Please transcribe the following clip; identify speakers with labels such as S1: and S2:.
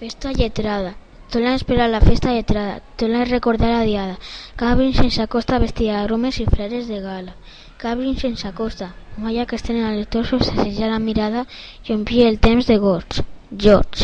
S1: Festa lletrada. Torna a esperar la festa lletrada, torna a recordar la diada. Cabrin sense costa vestida de i freres de gala. Cabrin sense costa, malla que estenen al torso, s'assetja la mirada i omplir el temps de gots. George.